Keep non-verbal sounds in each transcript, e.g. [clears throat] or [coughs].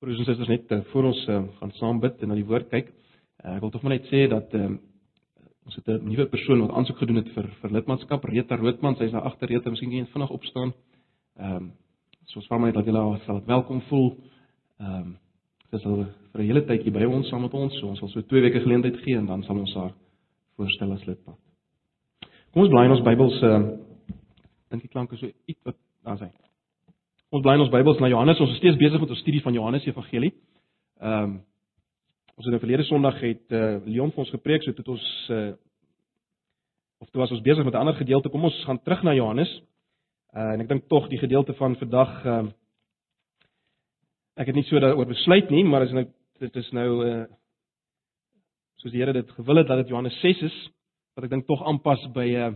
Broers en susters, net uh, voor ons uh, gaan saam bid en na die woord kyk, uh, ek wil tog maar net sê dat ons het 'n nuwe persoon wat aansoek gedoen het vir vir lidmaatskap, Rita Roodman, sy's daar agter Rita, miskien kan jy vinnig opstaan. Ehm um, so ons vra maar net dat julle sal welkom voel. Ehm um, sy sal vir 'n hele tydjie by ons saam met ons, so ons sal so 2 weke geleentheid gee en dan sal ons haar voorstel as lidmaat. Kom ons bly in ons Bybels uh, dink die klanke so iets wat daar is. Ons bly in ons Bybels na Johannes. Ons is steeds besig met ons studie van Johannes Evangelie. Ehm um, ons het nou verlede Sondag het uh, Leon vir ons gepreek, so het ons uh, of toe was ons besig met 'n ander gedeelte. Kom ons gaan terug na Johannes. Uh, en ek dink tog die gedeelte van vandag ehm uh, ek het nie so daaroor besluit nie, maar is nou dit is nou uh soos die Here dit gewil het dat dit Johannes 6 is wat ek dink tog aanpas by uh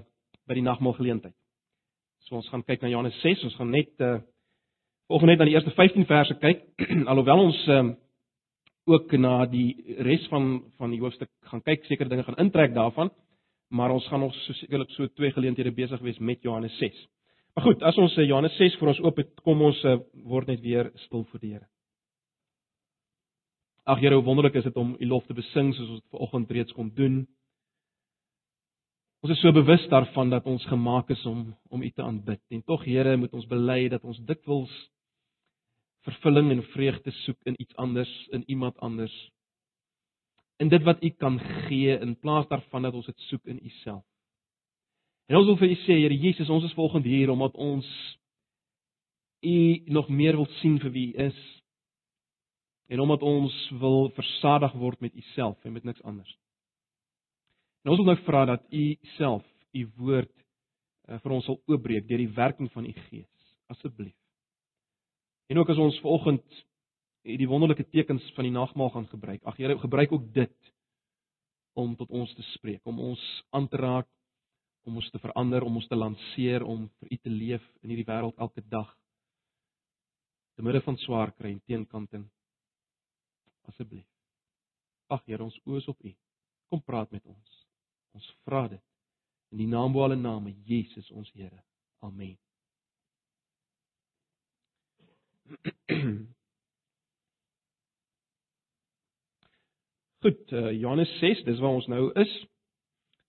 by die nagmaal geleentheid. So ons gaan kyk na Johannes 6. Ons gaan net uh Volgens net aan die eerste 15 verse kyk, [clears throat] alhoewel ons um, ook na die res van van die hoofstuk gaan kyk, sekere dinge gaan intrek daarvan, maar ons gaan nog so sekerlik so twee geleenthede besig wees met Johannes 6. Maar goed, as ons uh, Johannes 6 vir ons oop het, kom ons uh, word net weer stil voor die Here. Ag Here, hoe wonderlik is dit om U lof te besing soos ons vanoggend reeds kon doen. Ons is so bewus daarvan dat ons gemaak is om om U te aanbid. En tog Here, moet ons bely dat ons dikwels vervulling en vreugde soek in iets anders, in iemand anders. In dit wat U kan gee in plaas daarvan dat ons dit soek in U self. En ons wil vir U sê, Here Jesus, ons is volgende hier omdat ons U nog meer wil sien vir wie U is. En omdat ons wil versadig word met U self en met niks anders. En ons wil nou vra dat U self U woord uh, vir ons sal oopbreek deur die werking van U Gees. Asseblief. En ook as ons vanoggend hierdie wonderlike tekens van die nagmaal gaan gebruik. Ag Here, gebruik ook dit om tot ons te spreek, om ons aan te raak, om ons te verander, om ons te lanseer om vir U te leef in hierdie wêreld elke dag. Te midde van swaar kry en teenkanting. Asseblief. Ag Here, ons oë is op U. Kom praat met ons. Ons vra dit in die naam bo alle name, Jesus ons Here. Amen. [clears throat] Goed, uh, Johannes 6, dis waar ons nou is.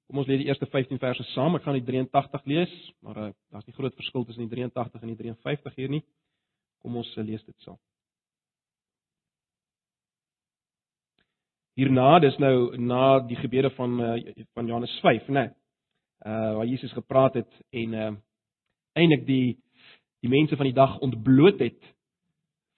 Kom ons lees die eerste 15 verse saam. Ek gaan die 83 lees, maar uh, daar's nie groot verskil tussen die 83 en die 53 hier nie. Kom ons uh, lees dit saam. Hierna, dis nou na die gebede van uh, van Johannes 5, né? Nee, uh waar Jesus gepraat het en uh eintlik die die mense van die dag ontbloot het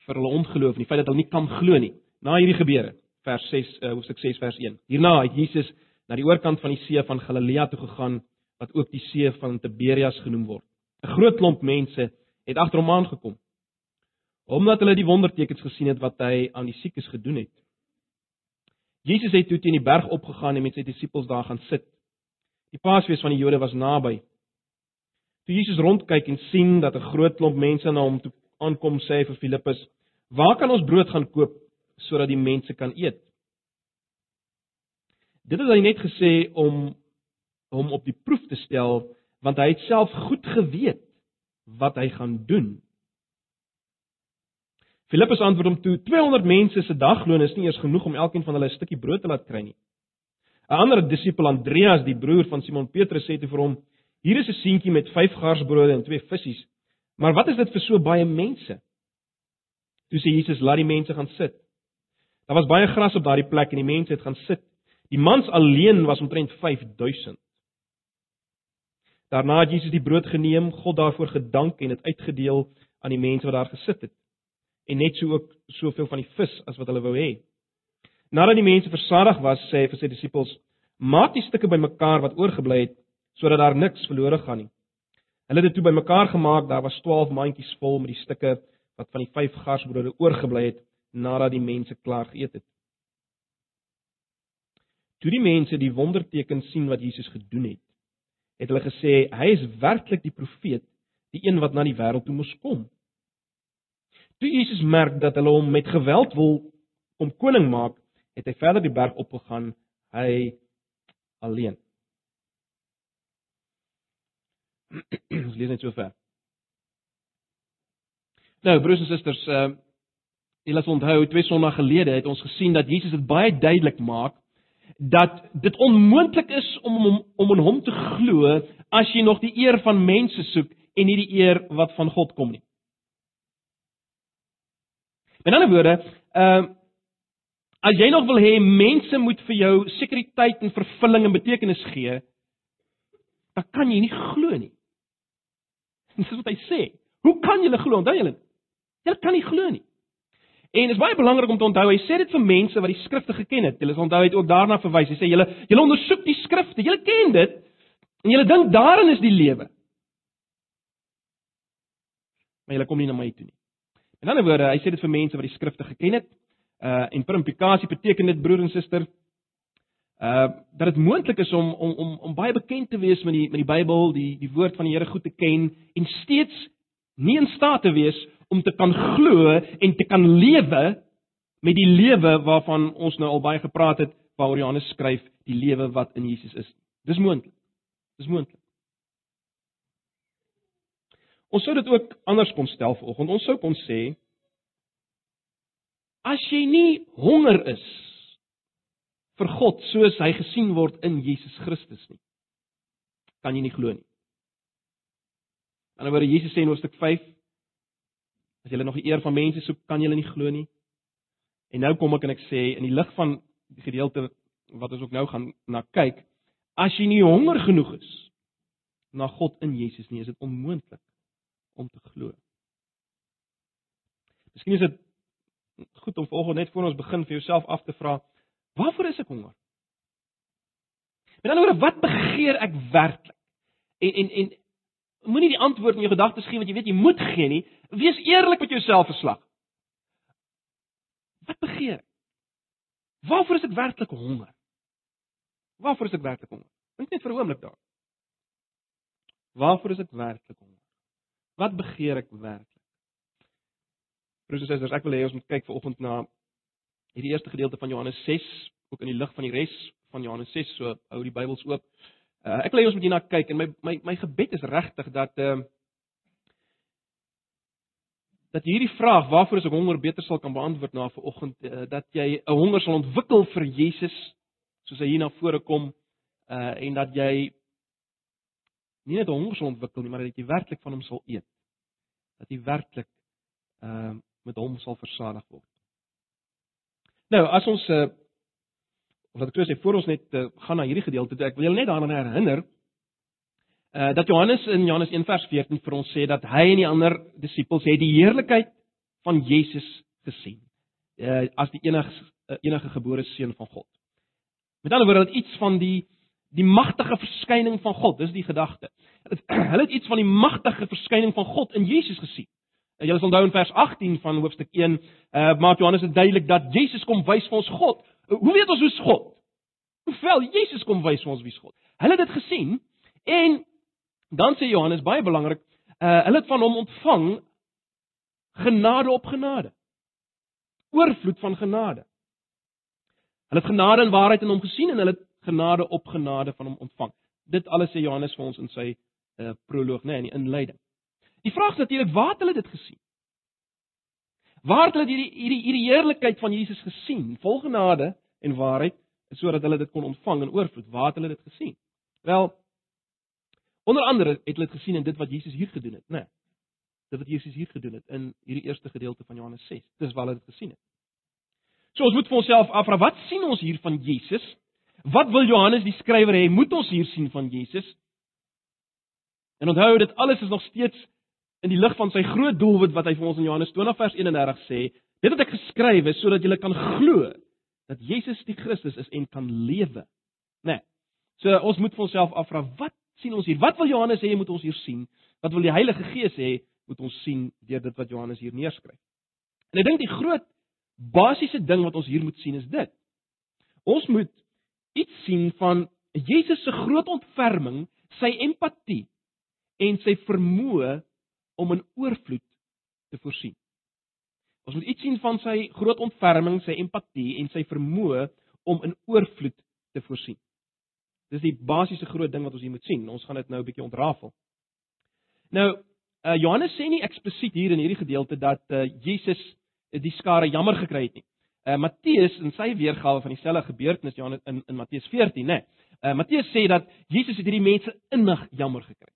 vir hulle ongeloof en die feit dat hulle nie kan glo nie. Na hierdie gebeure, vers 6 uh, hoofstuk 6 vers 1. Hierna het Jesus na die oorkant van die see van Galilea toe gegaan wat ook die see van Tiberias genoem word. 'n Groot klomp mense het agter hom aangekom omdat hulle die wondertekens gesien het wat hy aan die siekes gedoen het. Jesus het toe teen die berg opgegaan en met sy disippels daar gaan sit. Die Paasfees van die Jode was naby. Toe Jesus rondkyk en sien dat 'n groot klomp mense na hom toe aankom, sê hy vir Filippus: Waar kan ons brood gaan koop sodat die mense kan eet? Dit het hy net gesê om hom op die proef te stel, want hy het self goed geweet wat hy gaan doen. Filippus antwoord hom toe: 200 mense se dagloon is nie eers genoeg om elkeen van hulle 'n stukkie brood te laat kry nie. 'n Ander disipel Andreas, die broer van Simon Petrus, sê te vir hom: "Hier is 'n seentjie met 5 garsbrode en 2 visse. Maar wat is dit vir so baie mense?" Toe sê Jesus: "Laat die mense gaan sit." Daar was baie gras op daardie plek en die mense het gaan sit. Die mans alleen was omtrent 5000. Daarna het Jesus die brood geneem, God daarvoor gedank en dit uitgedeel aan die mense wat daar gesit het. En net so ook soveel van die vis as wat hulle wou hê. Nadat die mense versadig was, sê hy vir sy disippels: "Maak die stukke bymekaar wat oorgebly het, sodat daar niks verlore gaan nie." Hulle het dit toe bymekaar gemaak, daar was 12 mandjies vol met die stukke wat van die vyf garsbrode oorgebly het nadat die mense klaar geëet het. Toe die mense die wonderteken sien wat Jesus gedoen het, het hulle gesê hy is werklik die profeet, die een wat na die wêreld toe moes kom. Toe Jesus merk dat hulle hom met geweld wil om koning maak, het hy verder die berg opgegaan, hy alleen. Ons [clears throat] lees net so ver. Nou, broers en susters, uh Julle sal onthou, twee Sondae gelede het ons gesien dat Jesus dit baie duidelik maak dat dit onmoontlik is om om om in hom te glo as jy nog die eer van mense soek en nie die eer wat van God kom nie. Met ander woorde, ehm uh, as jy nog wil hê mense moet vir jou sekuriteit en vervulling en betekenis gee, dan kan jy nie glo nie. Dis wat hy sê. Hoe kan jy glo? Onthou julle? Jy kan nie glo nie. En dit is baie belangrik om te onthou, hy sê dit vir mense wat die skrifte geken het. Hulle onthou hy het ook daarna verwys. Hy sê julle julle ondersoek die skrifte. Julle ken dit en julle dink daarin is die lewe. Maar julle kom nie na my toe nie. In ander woorde, hy sê dit vir mense wat die skrifte geken het. Uh en per implikasie beteken dit broer en suster uh dat dit moontlik is om om om om baie bekend te wees met die met die Bybel, die die woord van die Here goed te ken en steeds nie in staat te wees om te kan glo en te kan lewe met die lewe waarvan ons nou al baie gepraat het, waaroor Johannes skryf, die lewe wat in Jesus is. Dis moontlik. Dis moontlik. Ons sou dit ook anders kon stel vanoggend. Ons sou kon sê as jy nie honger is vir God soos hy gesien word in Jesus Christus nie, kan jy nie glo nie. Anderswoorde Jesus sê in hoofstuk 5 as jy nog die eer van mense soek, kan jy nie glo nie. En nou kom ek en ek sê in die lig van die gedeelte wat ons ook nou gaan na kyk, as jy nie honger genoeg is na God in Jesus nie, is dit onmoontlik om te glo. Miskien is dit goed om vanoggend net voor ons begin vir jouself af te vra, waarvoor is ek honger? Met ander woorde, wat begeer ek werklik? En en en moenie die antwoord in jou gedagtes gee wat jy weet jy moet gee nie. Wees eerlik met jouself verslag. Wat begeer? Waarvoor is ek werklik honger? Waarvoor is ek werklik honger? Dink net vir 'n oomblik daar. Waarvoor is ek werklik honger? Wat begeer ek werklik? Broers en susters, ek wil hê ons moet kyk vanoggend na hierdie eerste gedeelte van Johannes 6, ook in die lig van die res van Johannes 6, so hou die Bybels oop. Uh, ek wil hê ons moet hierna kyk en my my my gebed is regtig dat ehm uh, dat hierdie vraag waarvoor is ek honger beter sal kan beantwoord na vanoggend uh, dat jy 'n honger sal ontwikkel vir Jesus soos hy hier na vore kom uh en dat jy nie net honger sal ontwikkel nie maar dat jy werklik van hom sal eet dat jy werklik ehm uh, met hom sal versadig word. Nou, as ons uh of wat ek sê voor ons net uh, gaan na hierdie gedeelte toe, ek wil julle net daaraan herinner uh dat Johannes in Johannes 1 vers 14 vir ons sê dat hy en die ander disippels het die heerlikheid van Jesus gesien. Uh as die enige uh, enige gebore seun van God. Met ander woorde, dat iets van die die magtige verskyning van God, dis die gedagte. [clears throat] Hulle het iets van die magtige verskyning van God in Jesus gesien. Julle sal onthou in vers 18 van hoofstuk 1, uh maak Johannes dit duidelik dat Jesus kom wys vir ons God Hoe weet ons hoe's God? Hoewel Jesus kom wys ons wie's God. Hulle het dit gesien en dan sê Johannes baie belangrik, uh hulle het van hom ontvang genade op genade. Oorvloed van genade. Hulle het genade en waarheid in hom gesien en hulle het genade op genade van hom ontvang. Dit alles sê Johannes vir ons in sy uh proloog, nê, nee, in die inleiding. Die vraag is natuurlik, waar het hulle dit gesien? Waar het hulle hierdie hierdie hierdie heerlikheid van Jesus gesien? Vol genade en waarheid, sodat hulle dit kon ontvang in oorvloed. Waar het hulle dit gesien? Wel, onder andere het hulle dit gesien in dit wat Jesus hier gedoen het, né? Nee, dit wat Jesus hier gedoen het in hierdie eerste gedeelte van Johannes 6. Dis waar hulle dit gesien het. So ons moet vir onsself afvra, wat sien ons hier van Jesus? Wat wil Johannes die skrywer hê moet ons hier sien van Jesus? En onthou dit alles is nog steeds in die lig van sy groot doelwit wat hy vir ons in Johannes 20 vers 31 sê, dit wat ek geskryf het sodat julle kan glo dat Jesus die Christus is en kan lewe. Né? Nee. So ons moet vir onsself afvra, wat sien ons hier? Wat wil Johannes hê moet ons hier sien? Wat wil die Heilige Gees hê moet ons sien deur dit wat Johannes hier neerskryf? En ek dink die groot basiese ding wat ons hier moet sien is dit. Ons moet iets sien van Jesus se groot ontferming, sy empatie en sy vermoë om in oorvloed te voorsien. Ons moet iets sien van sy groot ontferming, sy empatie en sy vermoë om in oorvloed te voorsien. Dis die basiese groot ding wat ons hier moet sien. Ons gaan dit nou 'n bietjie ontrafel. Nou, uh, Johannes sê nie eksplisiet hier in hierdie gedeelte dat uh, Jesus die skare jammer gekry het nie. Uh Matteus in sy weergawe van dieselfde gebeurtenis Johannes in in Matteus 14, nê. Nee, uh Matteus sê dat Jesus het hierdie mense innig jammer gekry.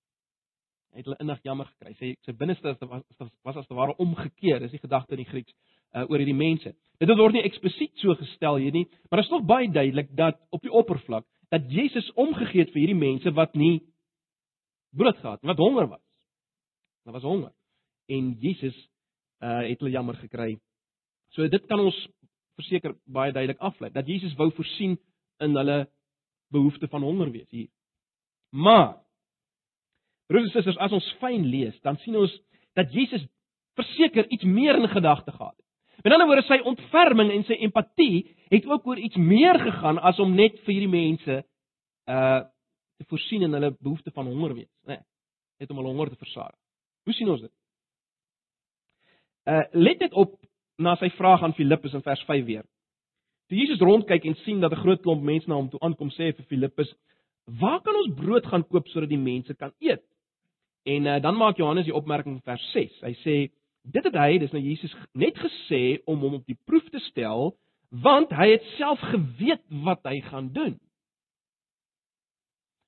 Hy het hulle innig jammer gekry. Sy sy binneste was was as te ware omgekeer. Dis die gedagte in die Grieks uh oor hierdie mense. Dit word nie eksplisiet so gestel hier nie, maar dit is nog baie duidelik dat op die oppervlak dat Jesus omgegee het vir hierdie mense wat nie brood gehad, wat honger was. Hulle was honger. En Jesus uh het hulle jammer gekry. So dit kan ons verseker baie duidelik aflei dat Jesus wou voorsien in hulle behoefte van honger wees hier. Maar broers en susters, as ons fyn lees, dan sien ons dat Jesus verseker iets meer in gedagte gehad het. Met ander woorde, sy ontferming en sy empatie het ook oor iets meer gegaan as om net vir hierdie mense uh te voorsien in hulle behoefte van honger wees, né? Nee, net om hulle honger te versadig. Hoe sien ons dit? Uh let net op na sy vraag aan Filippus in vers 5 weer. Toe Jesus rondkyk en sien dat 'n groot klomp mense na hom toe aankom, sê hy vir Filippus: "Waar kan ons brood gaan koop sodat die mense kan eet?" En uh, dan maak Johannes die opmerking in vers 6. Hy sê: "Dit het hy, dis nou Jesus net gesê om hom op die proef te stel, want hy het self geweet wat hy gaan doen."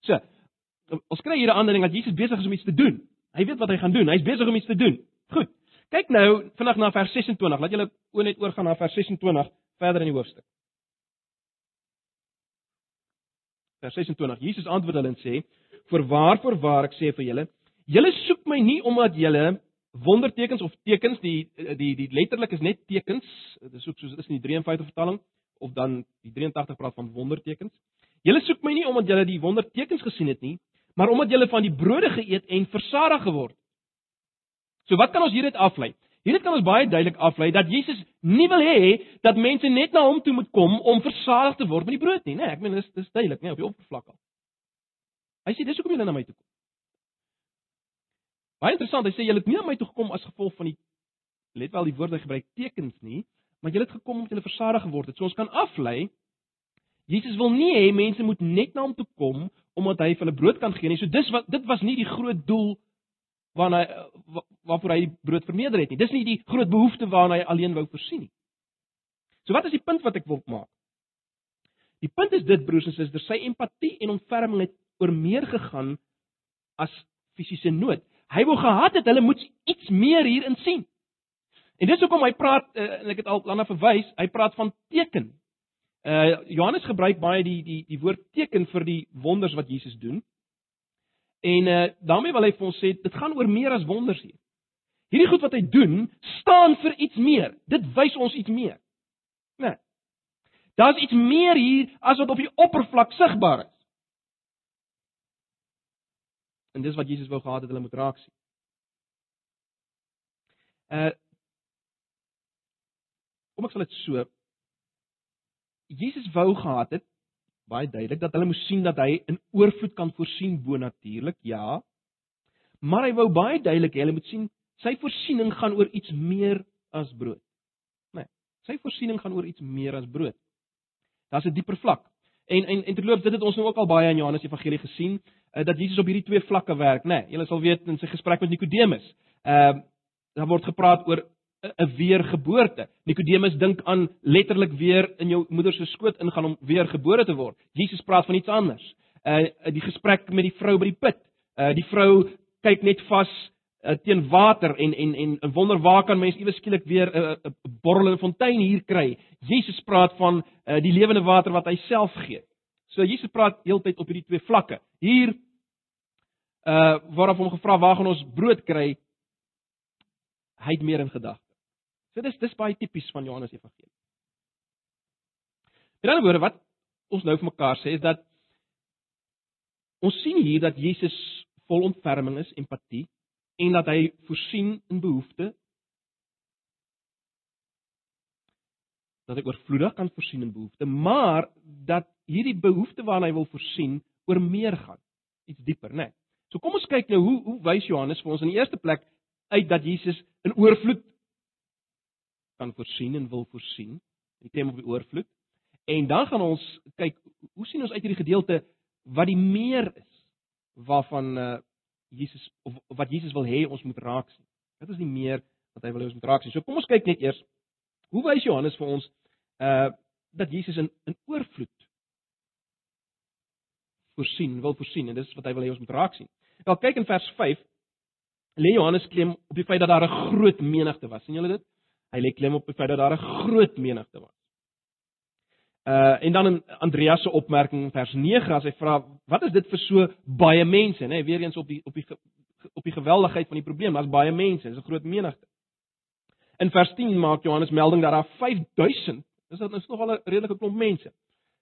So, ons kry hier 'n aanduiding dat Jesus besig is om iets te doen. Hy weet wat hy gaan doen. Hy's besig om iets te doen. Goed. Kyk nou vinnig na vers 26. Laat julle o net oorgaan na vers 26 verder in die hoofstuk. Vers 26. Jesus antwoord hulle en sê: "Voorwaar, voorwaar ek sê vir julle, julle soek my nie omdat julle wondertekens of tekens die die die letterlik is net tekens. Dit is ook soos dit is in die 53 vertaling of dan die 83 praat van wondertekens. Julle soek my nie omdat julle die wondertekens gesien het nie, maar omdat julle van die brode geëet en versadig geword. So wat kan ons hieruit aflei? Hieruit kan ons baie duidelik aflei dat Jesus nie wil hê dat mense net na hom toe moet kom om versadig te word met die brood nie, né? Nee, ek meen dis dis duidelik, né, nee, op die oppervlak al. Hy sê dis hoekom julle na my toe kom. Baie interessant, hy sê julle het nie na my toe gekom as gevolg van die let wel die woord hy gebruik tekens nie, maar julle het gekom omdat julle versadig geword het. So ons kan aflei Jesus wil nie hê mense moet net na hom toe kom omdat hy vir hulle brood kan gee nie. So dis wat dit was nie die groot doel waarna hy waarvoor hy die brood vermeerder het nie. Dis nie die groot behoefte waarna hy alleen wou voorsien nie. So wat is die punt wat ek wil maak? Die punt is dit broers en susters, sy empatie en ontferming het oor meer gegaan as fisiese nood. Hy wou gehad het hulle moet iets meer hierin sien. En dis hoekom hy praat eh, en ek het al daarna verwys, hy praat van teken. Uh Johannes gebruik baie die die die woord teken vir die wonders wat Jesus doen. En uh daarmee wil hy vir ons sê dit gaan oor meer as wonders hier. Hierdie goed wat hy doen, staan vir iets meer. Dit wys ons iets meer. Né? Nee. Daar's iets meer hier as wat op die oppervlak sigbaar is. En dis wat Jesus wou gehad het hulle moet raak sien. Uh Kom ek sal dit so Jesus wou gehad het baie duidelik dat hulle moes sien dat hy in oorvloed kan voorsien bo natuurlik, ja. Maar hy wou baie duidelik hê hulle moet sien sy voorsiening gaan oor iets meer as brood. Nee, sy voorsiening gaan oor iets meer as brood. Daar's 'n dieper vlak. En en en terloops, dit het ons nou ook al baie in Johannes Evangelie gesien, uh, dat Jesus op hierdie twee vlakke werk, nê. Nee, julle sal weet in sy gesprek met Nikodemus. Ehm uh, daar word gepraat oor 'n weergeboorte. Nikodemus dink aan letterlik weer in jou moeder se skoot ingaan om weer gebore te word. Jesus praat van iets anders. Uh die gesprek met die vrou by die put. Uh die vrou kyk net vas uh, teen water en en en 'n wonder waar kan mens iewes skielik weer 'n uh, 'n borrelende fontein hier kry. Jesus praat van uh, die lewende water wat hy self gee. So Jesus praat heeltyd op hierdie twee vlakke. Hier uh waarop hom gevra waar gaan ons brood kry? Hy het meer in gedagte. So dis dis baie tipies van Johannes Evangelie. Met ander woorde wat ons nou vir mekaar sê is dat ons sien hier dat Jesus vol ontferming is, empatie en dat hy voorsien in behoeftes dat hy oorvloedig kan voorsien in behoeftes, maar dat hierdie behoefte waarna hy wil voorsien oor meer gaan, iets dieper, né? Nee. So kom ons kyk nou hoe hoe wys Johannes vir ons in die eerste plek uit dat Jesus in oorvloed kan voorsien en wil voorsien. Die tema op die oorvloed. En dan gaan ons kyk hoe sien ons uit hierdie gedeelte wat die meer is waarvan uh Jesus of wat Jesus wil hê ons moet raak sien. Dit is die meer wat hy wil hê ons moet raak sien. So kom ons kyk net eers Hoe wys Johannes vir ons uh dat Jesus in in oorvloed voorsien, wil voorsien en dis wat hy wil hê ons moet raak sien. Wel kyk in vers 5 lê Johannes klem op die feit dat daar 'n groot menigte was. sien julle dit? Hy lê klem op die feit dat daar 'n groot menigte was. Uh en dan in Andreas se opmerking in vers 9 as hy vra wat is dit vir so baie mense, nê? Weer eens op die op die op die geweldigheid van die probleem, daar's baie mense, dis 'n groot menigte. In vers 10 maak Johannes melding dat daar 5000, dis dit is nogal 'n redelike klomp mense.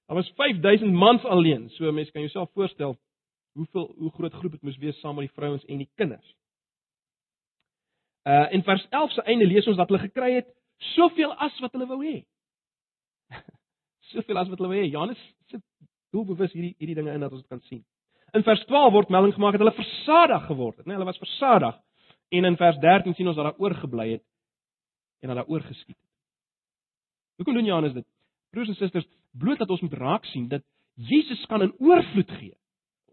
Daar was 5000 mans alleen. So mense kan jouself voorstel hoeveel hoe groot groep dit moes wees saam met die vrouens en die kinders. Uh in vers 11 se einde lees ons dat hulle gekry het soveel as wat hulle wou hê. Soveel as wat hulle wou hê. Johannes sit doelbewus hierdie hierdie dinge in dat ons dit kan sien. In vers 12 word melding gemaak dat hulle versadig geword het, né? Nee, hulle was versadig. En in vers 13 sien ons dat daar oorgebly het en dat daar oorgeskiet het. Hoekom doen Johannes dit? Broers en susters, bloot dat ons moet raak sien dat Jesus kan in oorvloed gee.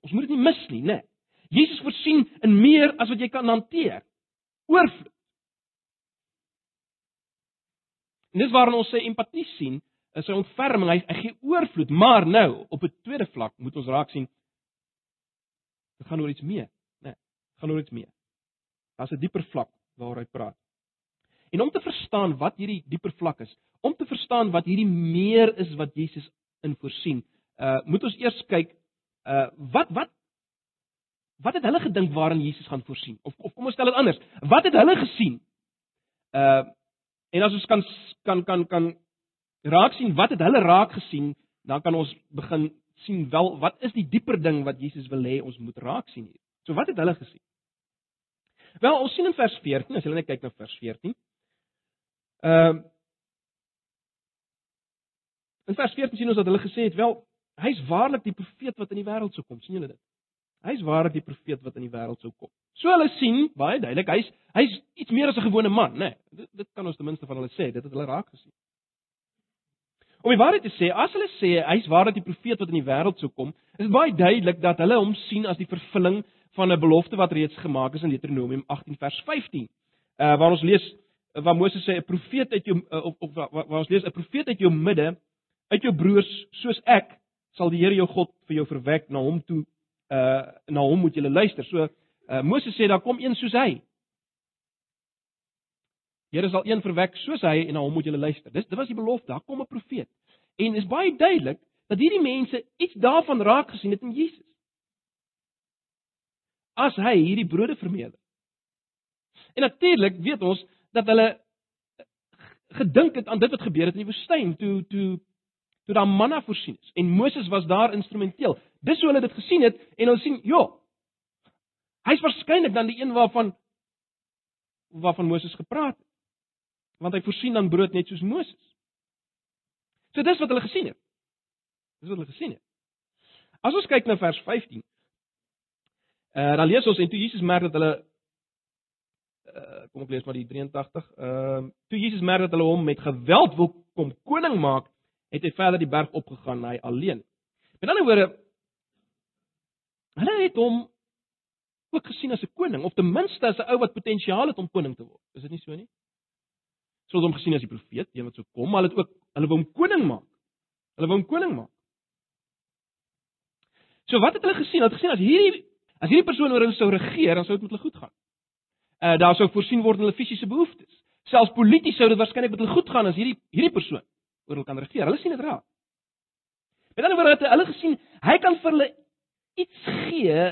Ons moet dit nie mis nie, né? Nee. Jesus voorsien in meer as wat jy kan hanteer oorvloed. En dis waarin ons sy empatie sien, is sy ontferming, hy, hy gee oorvloed, maar nou op 'n tweede vlak moet ons raak sien dit gaan oor iets meer, né? Nee, gaan oor iets meer. Daar's 'n dieper vlak waaroor hy praat. En om te verstaan wat hierdie dieper vlak is, om te verstaan wat hierdie meer is wat Jesus in voorsien, uh moet ons eers kyk uh wat wat Wat het hulle gedink waarin Jesus gaan voorsien? Of of kom ons stel dit anders. Wat het hulle gesien? Uh en as ons kan kan kan kan raak sien wat het hulle raak gesien, dan kan ons begin sien wel wat is die dieper ding wat Jesus wil hê ons moet raak sien hier. So wat het hulle gesien? Wel, ons sien in vers 14, as jy net kyk na vers 14. Ehm uh, In vers 14 sien ons dat hulle gesê het, wel, hy's waarlik die profeet wat in die wêreld sou kom. sien julle dit? Hy's waarlik die profeet wat in die wêreld sou kom. So hulle sien baie duidelik, hy's hy's iets meer as 'n gewone man, né? Nee, dit dit kan ons ten minste van hulle sê, dit het hulle raak gesien. Om die waarheid te sê, as hulle sê hy's waarlik die profeet wat in die wêreld sou kom, is dit baie duidelik dat hulle hom sien as die vervulling van 'n belofte wat reeds gemaak is in Deuteronomium 18 vers 15. Uh waar ons lees waar Moses sê 'n profeet uit jou uh, of, of waar, waar ons lees 'n profeet uit jou midde uit jou broers soos ek sal die Here jou God vir jou verwek na hom toe uh na hom moet julle luister. So uh Moses sê daar kom een soos hy. Here sal een verwek soos hy en na hom moet julle luister. Dis dit was die belofte, daar kom 'n profeet. En is baie duidelik dat hierdie mense iets daarvan raak gesien het in Jesus. As hy hierdie brode vermeerder. En natuurlik weet ons dat hulle gedink het aan dit wat gebeur het in die woestyn toe toe toe daar manna voorsien is en Moses was daar instrumenteel. Dis hoe hulle dit gesien het en ons sien, ja. Hy's waarskynlik dan die een waarvan waarvan Moses gepraat het. Want hy voorsien dan brood net soos Moses. So dis wat hulle gesien het. Dis wat hulle gesien het. As ons kyk na vers 15. Eh uh, dan lees ons en toe Jesus merk dat hulle uh, kom ek lees maar die 83. Ehm uh, toe Jesus merk dat hulle hom met geweld wil kom koning maak, het hy verder die berg opgegaan hy alleen. Met ander woorde hulle het hom ook gesien as 'n koning of ten minste as 'n ou wat potensiaal het om koning te word. Is dit nie so nie? Hulle het hom gesien as die profeet, een wat sou kom, maar hulle het ook hulle wou hom koning maak. Hulle wou hom koning maak. So wat het hulle gesien? Hulle het gesien as hierdie as hierdie persoon oor hulle sou regeer, dan sou dit met hulle goed gaan. Uh daar sou voorsien word in hulle fisiese behoeftes. Selfs polities sou dit waarskynlik met hulle goed gaan as hierdie hierdie persoon oor hulle kan regeer. Hulle sien dit raak. Met ander woorde hulle gesien hy kan vir hulle iets gee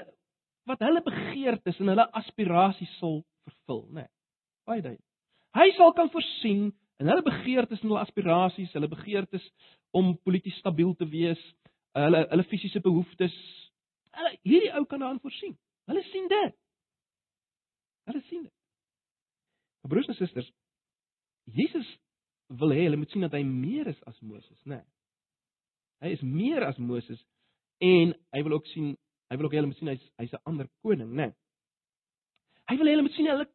wat hulle begeertes en hulle aspirasies sal vervul, né? Nee, baie duidelik. Hy sal kan voorsien in hulle begeertes en hulle aspirasies, hulle begeertes om polities stabiel te wees, hulle hulle fisiese behoeftes. Hulle hierdie ou kan daarin voorsien. Hulle sien dit. Hulle sien dit. Broers en susters, Jesus wil hê hulle moet sien dat hy meer is as Moses, né? Nee. Hy is meer as Moses en hy wil ook sien hy wil ook hê hulle moet sien hy's hy's 'n ander koning, né? Nee. Hy wil hê hulle moet sien hulle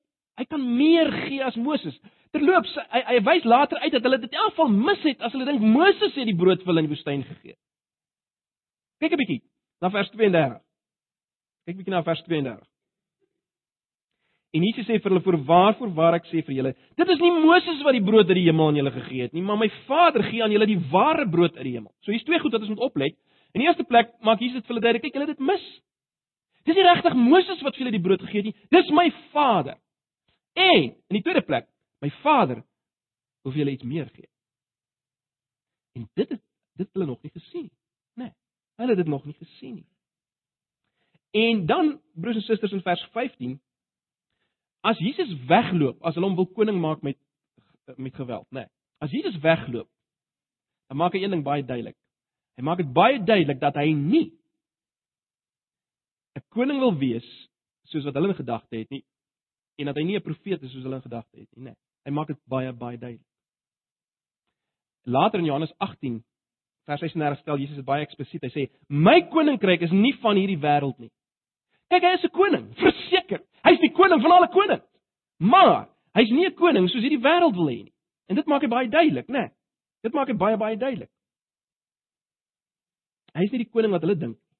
hy kan meer gee as Moses. Terloops, hy hy wys later uit dat hulle dit in elk geval mis het as hulle dink Moses het die brood vir hulle in die woestyn gegee. Kyk 'n bietjie na vers 32. Kyk bietjie na vers 32. En Jesus sê vir hulle: "Voorwaar, voorwaar ek sê vir julle, dit is nie Moses wat die brood uit die hemel aan julle gegee het nie, maar my Vader gee aan julle die ware brood uit die hemel." So hier's twee goed wat ons moet oplet. In die eerste plek maak Jesus dit vir hulle duidelik, kyk, hulle het dit mis. Dis nie regtig Moses wat vir julle die brood gegee het nie, dis my Vader. En in die tweede plek, my Vader wil vir julle iets meer gee. En dit het dit hulle nog nie gesien nie. Nee, hulle het dit nog nie gesien nie. En dan broers en susters in vers 15 as Jesus wegloop, as hulle hom wil koning maak met met geweld, nê. Nee. As Jesus wegloop, dan maak hy een ding baie duidelik. Hy maak dit baie duidelik dat hy nie 'n koning wil wees soos wat hulle in gedagte het nie en dat hy nie 'n profeet is soos hulle in gedagte het nie, nê. Nee. Hy maak dit baie baie duidelik. Later in Johannes 18 vers 36 stel Jesus dit baie eksplisiet. Hy sê: "My koninkryk is nie van hierdie wêreld nie." Kyk, hy is 'n koning, verseker. Hy's die koning van alle konings. Maar hy's nie 'n koning soos hierdie wêreld wil hê nie. En dit maak hy baie duidelik, né? Nee. Dit maak hy baie baie duidelik. Hy's nie die koning wat hulle dink nie.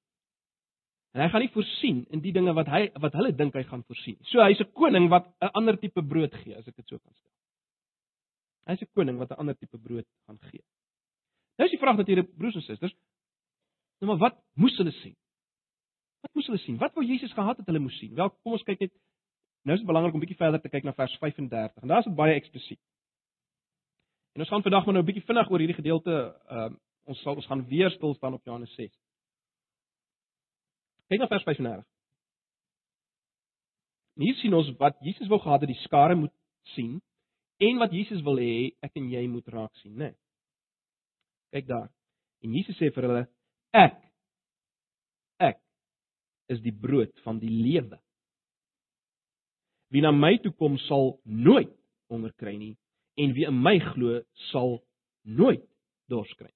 En hy gaan nie voorsien in die dinge wat hy wat hulle dink hy gaan voorsien. So hy's 'n koning wat 'n ander tipe brood gee, as ek dit so kan stel. Hy's 'n koning wat 'n ander tipe brood gaan gee. Nou is die vraag natuurlik broers en susters, nou maar wat moes hulle sien? Wat moes hulle sien? Wat wou Jesus gehad het hulle moes sien? Wel, kom ons kyk net nou is dit belangrik om bietjie verder te kyk na vers 35. En daar is dit baie eksplisiet. En ons gaan vandag maar nou 'n bietjie vinnig oor hierdie gedeelte uh, ons sal ons gaan weer stil staan op Johannes 6. Kyk na vers 35. Hier sien ons wat Jesus wou gehad het die skare moet sien en wat Jesus wil hê ek en jy moet raak sien, né? Nee. Kyk daar. En Jesus sê vir hulle ek ek is die brood van die lewe. Wie na my toe kom sal nooit honger kry nie en wie in my glo sal nooit dors kry.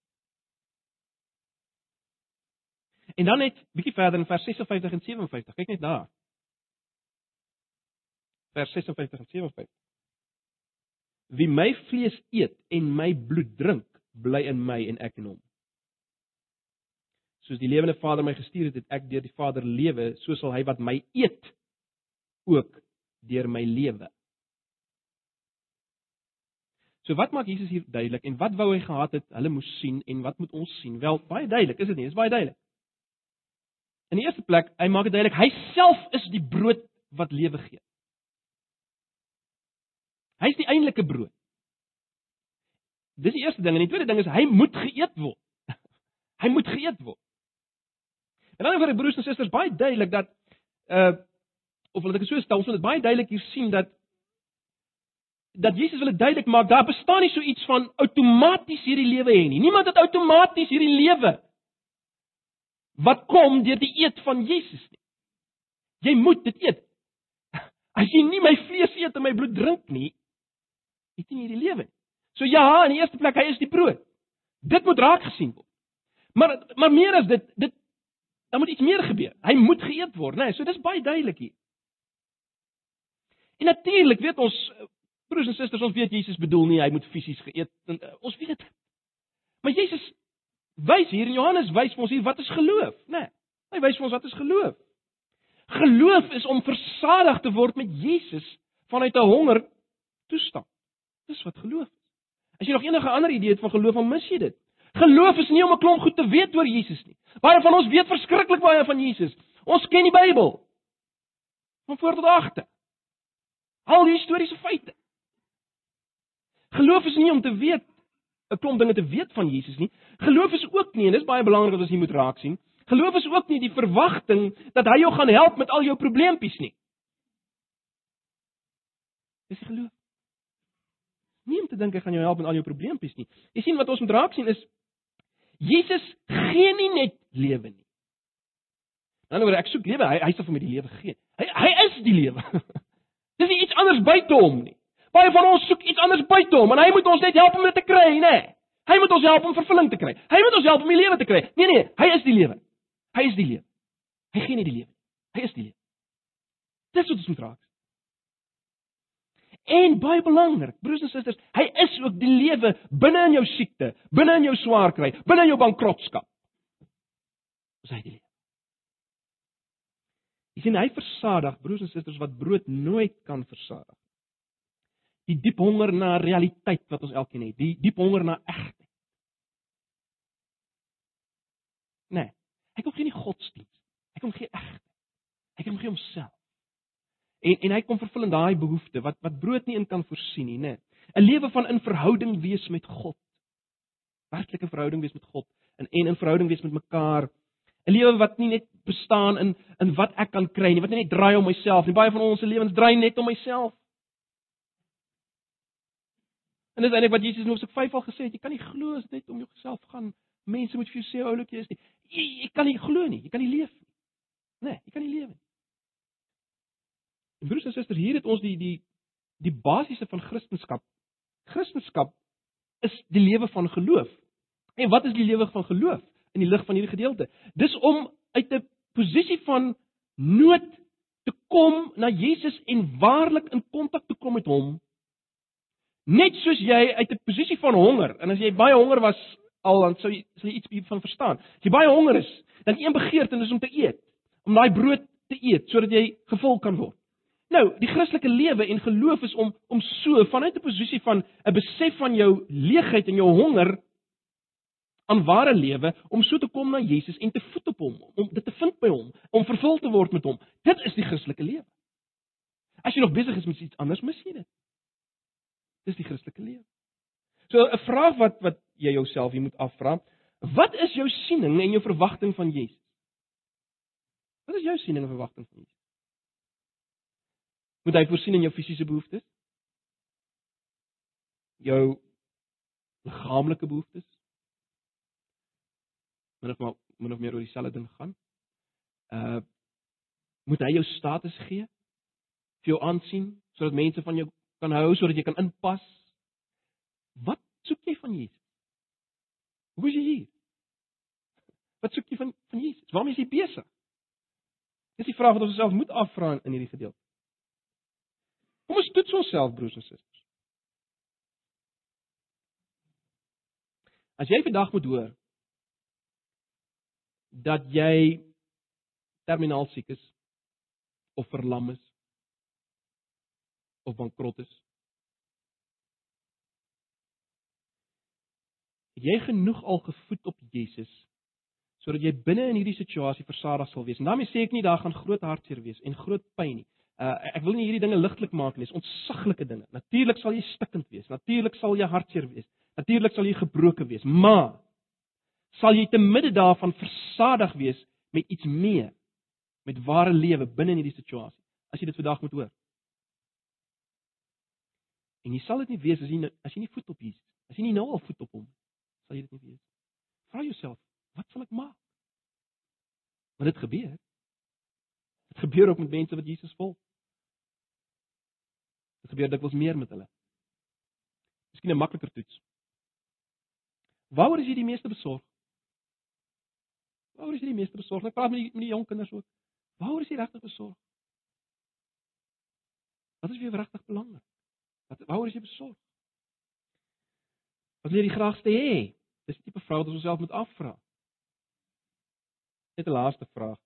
En dan net bietjie verder in vers 56 en 57. Kyk net daar. Vers 56 en 57. Wie my vlees eet en my bloed drink, bly in my en ek in hom. Soos die lewende Vader my gestuur het, het ek deur die Vader lewe, so sal hy wat my eet ook deur my lewe. So wat maak Jesus hier duidelik en wat wou hy gehad het hulle moes sien en wat moet ons sien? Wel, baie duidelik, is dit nie? Dit is baie duidelik. In die eerste plek, hy maak dit duidelik, hy self is die brood wat lewe gee. Hy is die eintlike brood. Dis die eerste ding en die tweede ding is hy moet geëet word. [laughs] hy moet geëet word. En dan vir die broers en susters baie duidelik dat uh of wil ek dit so stel, ons moet dit baie duidelik hier sien dat dat Jesus wil dit duidelik maak, daar bestaan nie so iets van outomaties hierdie lewe hê nie. Niemand het outomaties hierdie lewe wat kom deur die eet van Jesus nie. Jy moet dit eet. As jy nie my vlees eet en my bloed drink nie, het jy nie hierdie lewe nie. So ja, in die eerste plek hy is die brood. Dit moet raak gesien word. Maar maar meer as dit, dit dan moet iets meer gebeur. Hy moet geëet word, né? Nee, so dis baie duidelik hier. En natuurlik weet ons broers en susters, ons weet Jesus bedoel nie hy moet fisies geëet en uh, ons weet dit. Maar Jesus wys hier in Johannes wys ons hier wat is geloof, né? Nee, hy wys vir ons wat is geloof. Geloof is om versadig te word met Jesus vanuit 'n honger toestand. Dis wat geloof is. As jy nog enige ander idee het van geloof, dan mis jy dit. Geloof is nie om 'n klomp goed te weet oor Jesus nie. Baie van ons weet verskriklik baie van Jesus. Ons ken die Bybel. Van voor tot agter. Al die historiese feite. Geloof is nie om te weet 'n klomp dinge te weet van Jesus nie. Geloof is ook nie en dis baie belangrik dat ons hier moet raak sien. Geloof is ook nie die verwagting dat hy jou gaan help met al jou probleempies nie. Dis geloof. Nie om te dink hy gaan jou help met al jou probleempies nie. Jy sien wat ons moet raak sien is Jesus gee nie net lewe nie. Dan word ek soek lewe, hy hy sal vir my die lewe gee. Hy hy is die lewe. [laughs] Dis iets anders buite hom nie. Baie van ons soek iets anders buite hom en hy moet ons net help om dit te kry, nê? Hy moet ons help om vervulling te kry. Hy moet ons help om die lewe te kry. Nee nee, hy is die lewe. Hy is die lewe. Hy gee nie die lewe. Hy is die lewe. Dis wat ons moet raak. En baie belangrik, broers en susters, hy is ook die lewe binne in jou siekte, binne in jou swaar kry, binne in jou bankrotskap. Dis hy die lewe. Jy sien hy versadig broers en susters wat brood nooit kan versadig. Die diep honger na realiteit wat ons elkeen het, die diep honger na egtheid. Nee, hy kom geen godsdienst. Hy kom gee egtheid. Hy kom gee homself. En en hy kom vervul in daai behoefte wat wat brood nie in kan voorsien nie, nê. 'n Lewe van in verhouding wees met God. Werklike verhouding wees met God en en in verhouding wees met mekaar. 'n Lewe wat nie net bestaan in in wat ek kan kry nie, wat nie net draai om myself nie. Baie van ons se lewens draai net om myself. En dis eintlik wat Jesus in Hoofstuk 5 al gesê het, jy kan nie glo as net om jouself gaan. Mense moet vir jou sê hoe oulik jy is nie. Jy, jy kan nie glo nie, jy kan nie leef nie. Nee, jy kan nie lewe nie. Broers en susters, hier het ons die die die basiese van Christendom. Christendom is die lewe van geloof. En wat is die lewe van geloof in die lig van hierdie gedeelte? Dis om uit 'n posisie van nood te kom na Jesus en waarlik in kontak te kom met hom. Net soos jy uit 'n posisie van honger en as jy baie honger was al dan sou jy sou iets hiervan verstaan. As jy baie honger is, dan een begeerte is om te eet, om daai brood te eet sodat jy gevul kan word. Nou, die Christelike lewe en geloof is om om so vanuit 'n posisie van 'n besef van jou leegheid en jou honger aan ware lewe om so te kom na Jesus en te voet op hom, om dit te vind by hom, om vervul te word met hom. Dit is die Christelike lewe. As jy nog besig is met iets anders, mis jy dit. Dis die Christelike lewe. So 'n vraag wat wat jy jouself hier moet afvra, wat is jou siening en jou verwagting van Jesus? Wat is jou siening en verwagting van Jesus? Moet hy voorsien in jou fisiese behoeftes? Jou liggaamlike behoeftes? Min of maar min of meer oor dieselfde ding gaan. Uh moet hy jou status gee? Vir jou aansien sodat mense van jou kan hou sodat jy kan inpas? Wat soek jy van Jesus? Hoe is jy hier? Wat soek jy van van Jesus? Waarmee is jy besig? Dis die vraag wat ons osself moet afvra in hierdie gedeelte. Kom ons toets onsself broers en susters. As jy vandag moet hoor dat jy terminaal siek is of verlam is of bankrot is. Het jy genoeg al gevoed op Jesus sodat jy binne in hierdie situasie versadig sal wees? En daarmee sê ek nie daar gaan groot hartseer wees en groot pyn nie. Uh, ek wil nie hierdie dinge ligtelik maak nie, dis ontsaglike dinge. Natuurlik sal jy stikkend wees, natuurlik sal jy hartseer wees, natuurlik sal jy gebroken wees, maar sal jy te midde daarvan versadig wees met iets meer, met ware lewe binne in hierdie situasie. As jy dit vandag moet hoor. En jy sal dit nie wees as jy as jy nie voet op Jesus, as jy nie nou al voet op hom, sal jy dit nie wees. Vra jouself, wat sal ek maak? Want dit gebeur. Dit gebeur ook met mense wat Jesus volg. Dit gebeur dikwels meer met hulle. Miskien 'n makliker toets. Waaroor is jy die meeste besorg? Waaroor is jy die meeste besorg? Ek praat met die, met die jong kinders ook. Waaroor is jy regtig besorg? Wat is vir jou regtig belangrik? Wat waaroor is jy besorg? Wat wil jy die graagste hê? Dis die tipe vraag wat ons osself moet afvra. Net 'n laaste vraag.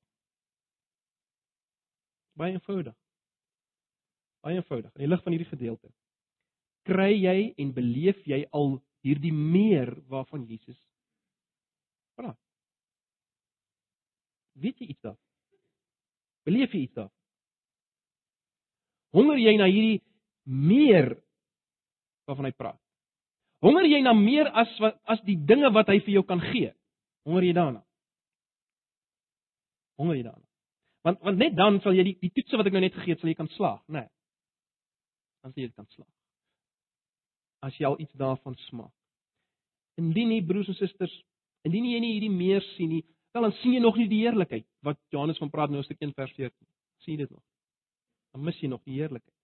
Baie eenvoudig. Baie eenvoudig. In die lig van hierdie gedeelte kry jy en beleef jy al hierdie meer waarvan Jesus praat. Weet jy iets daarvan? Beleef jy iets daarvan? Honger jy na hierdie meer waarvan hy praat? Honger jy na meer as wat as die dinge wat hy vir jou kan gee? Honger jy daarna? Honger jy daarna? Want want net dan sal jy die die toetse wat ek nou net gegee het, sal jy kan slaag, né? Nee dan sê jy dit kan slaag. As jy al iets daarvan smaak. Indien nie broers en susters, indien jy nie hierdie meer sien nie, dan sien jy nog nie die heerlikheid wat Johannes van praat nou stuk 1 vers 14. Sien jy dit nog? Dan mis jy nog die heerlikheid.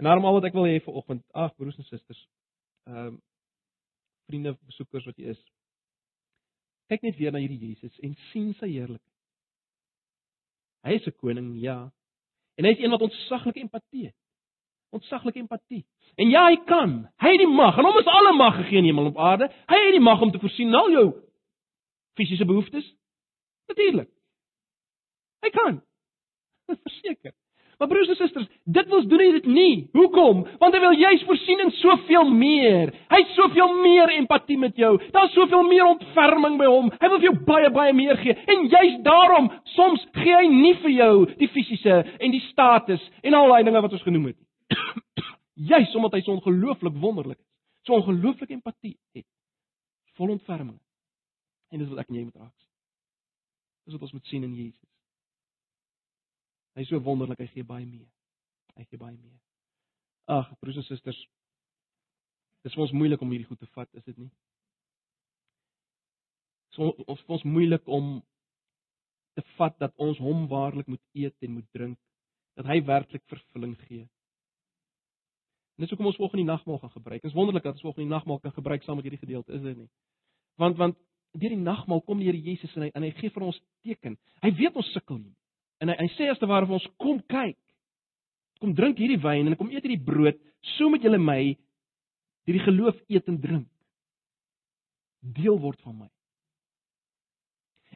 En daarom al wat ek wil hê vir oggend, ag broers en susters, ehm um, vriende, besoekers wat jy is. Kyk net weer na hierdie Jesus en sien sy heerlikheid. Hy is 'n koning, ja. En hy is een wat ontsaglike empatie het ontsaglike empatie. En ja, hy kan. Hy het die mag. En hom is alle mag gegee in hemel en op aarde. Hy het die mag om te voorsien al jou fisiese behoeftes. Natuurlik. Hy kan. [laughs] Verseker. Maar broers en susters, dit wil doen hy dit nie. Hoekom? Want hy wil juis voorsien in soveel meer. Hy het soveel meer empatie met jou. Daar's soveel meer ontferming by hom. Hy wil vir jou baie baie meer gee. En juis daarom, soms gee hy nie vir jou die fisiese en die status en al daai dinge wat ons genoem het nie. [coughs] juis omdat hy so ongelooflik wonderlik is. So ongelooflik empatie het. Vol ontferming. En dis wat ek en jy moet raak. Dis wat ons moet sien in Jesus. Hy is so wonderlik, hy gee baie meer. Hy gee baie meer. Ag, broers en susters, dis vir ons moeilik om hierdie goed te vat, is dit nie? So ons ons moeilik om te vat dat ons hom waarlik moet eet en moet drink, dat hy werklik vervulling gee. En dis hoekom ons volgende nagmaal gaan gebruik. Dit is wonderlik dat ons volgende nagmaal kan gebruik saam met hierdie gedeelte, is dit nie? Want want deur die nagmaal kom die Here Jesus en hy en hy gee vir ons teken. Hy weet ons sukkel nie. En hy, hy sê as te ware vir ons kom kyk. Kom drink hierdie wyn en kom eet hierdie brood, so met julle my hierdie geloof eet en drink. Deel word van my.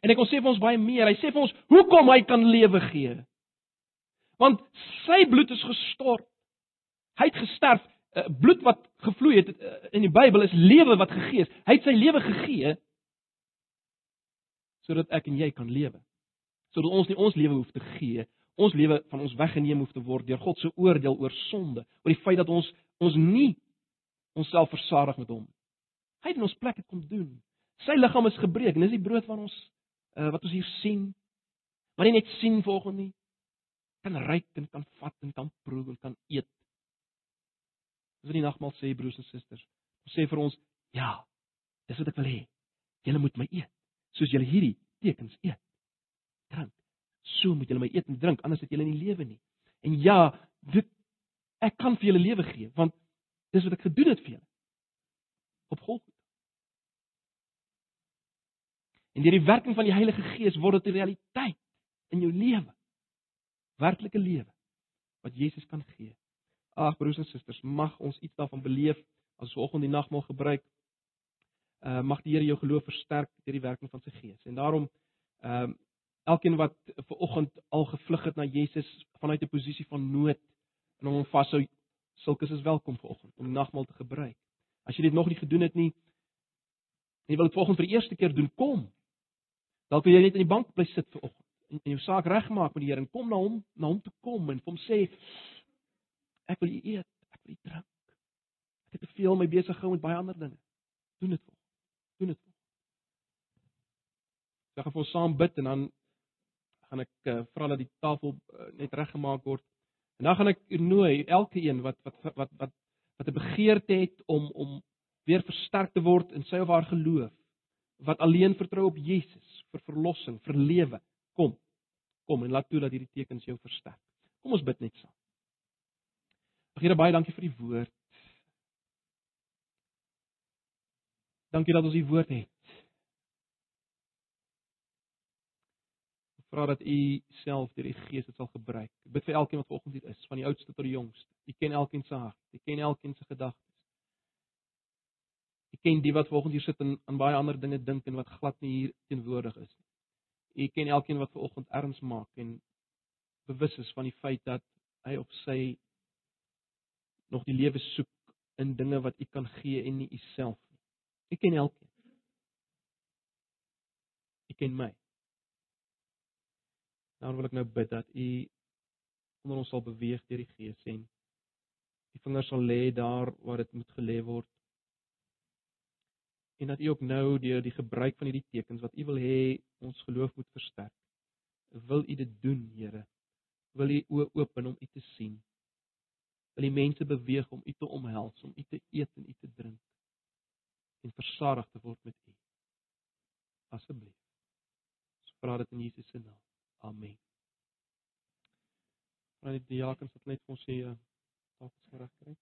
En ek wil sê vir ons baie meer. Hy sê vir ons hoekom hy kan lewe gee. Want sy bloed is gestort. Hy het gesterf. Uh, bloed wat gevloei het uh, in die Bybel is lewe wat gegee is. Hy het sy lewe gegee sodat ek en jy kan lewe sodat ons nie ons lewe hoef te gee, ons lewe van ons weggeneem hoef te word deur God se oordeel oor sonde, oor die feit dat ons ons nie onsself versadig met hom. Hy het in ons plek gekom doen. Sy liggaam is gebreek en dis die brood wat ons uh, wat ons hier sien. Maar nie net sien volgens nie kan ryk en kan vat en kan proe en kan eet. Dis wat die nagmaal sê broers en susters. Ons sê vir ons, ja, dis wat ek wil hê. Julle moet my eet soos julle hierdie tekens eet drink. So moet julle my eet en drink, anders het julle nie lewe nie. En ja, dit ek kan vir julle lewe gee, want dis wat ek gedoen het vir julle. Op Golgotha. En deur die werking van die Heilige Gees word dit 'n realiteit in jou lewe. Werklike lewe wat Jesus kan gee. Ag broers en susters, mag ons iets daarvan beleef as ons vanoggend die nagmaal gebruik. Uh mag die Here jou geloof versterk deur die werking van sy Gees. En daarom ehm uh, elkeen wat ver oggend al gevlug het na Jesus vanuit 'n posisie van nood en hom vashou, sulkes is welkom ver oggend om nagmaal te gebruik. As jy dit nog nie gedoen het nie, en jy wil dit volgens vir die eerste keer doen, kom. Dalk wil jy net in die bank bly sit ver oggend en, en jou saak regmaak met die Here en kom na hom, na hom toe kom en hom sê ek wil eet, ek wil drink. Ek het te veel my besig gehou met baie ander dinge. Doen dit. Doen dit. Ek gaan vir ons saam bid en dan gaan ek uh, vra dat die tafel uh, net reggemaak word. En dan gaan ek nooi elke een wat wat wat wat wat 'n begeerte het om om weer versterk te word in sy of haar geloof, wat alleen vertrou op Jesus vir verlossing, vir lewe. Kom. Kom en laat toe dat hierdie tekens jou versterk. Kom ons bid net saam. Here baie dankie vir die woord. Dankie dat ons die woord het. Vra dat u self deur die Gees dit sal gebruik. Ek bid vir elkeen wat vanoggend hier is, van die oudste tot die jongste. U ken elkeen se hart, u ken elkeen se gedagtes. U ken die wat vanoggend hier sit en aan baie ander dinge dink en wat glad nie hier teenwoordig is nie. U ken elkeen wat vanoggend erns maak en bewus is van die feit dat hy op sy nog die lewe soek in dinge wat u kan gee en nie u self nie. U ken elkeen. U ken my. Dan wil ek nou bid dat U onder ons sal beweeg deur die Gees en die vingers sal lê daar waar dit moet gelê word. En dat U ook nou deur die gebruik van hierdie tekens wat U wil hê ons geloof moet versterk. Wil U dit doen, Here? Wil U oë open om U te sien? Wil die mense beweeg om U te omhels, om U te eet en U te drink en versadig te word met U? Asseblief. Ons vra dit in Jesus se naam. Amen. Maar die diakens het net vir ons sê, dalk is reg kry.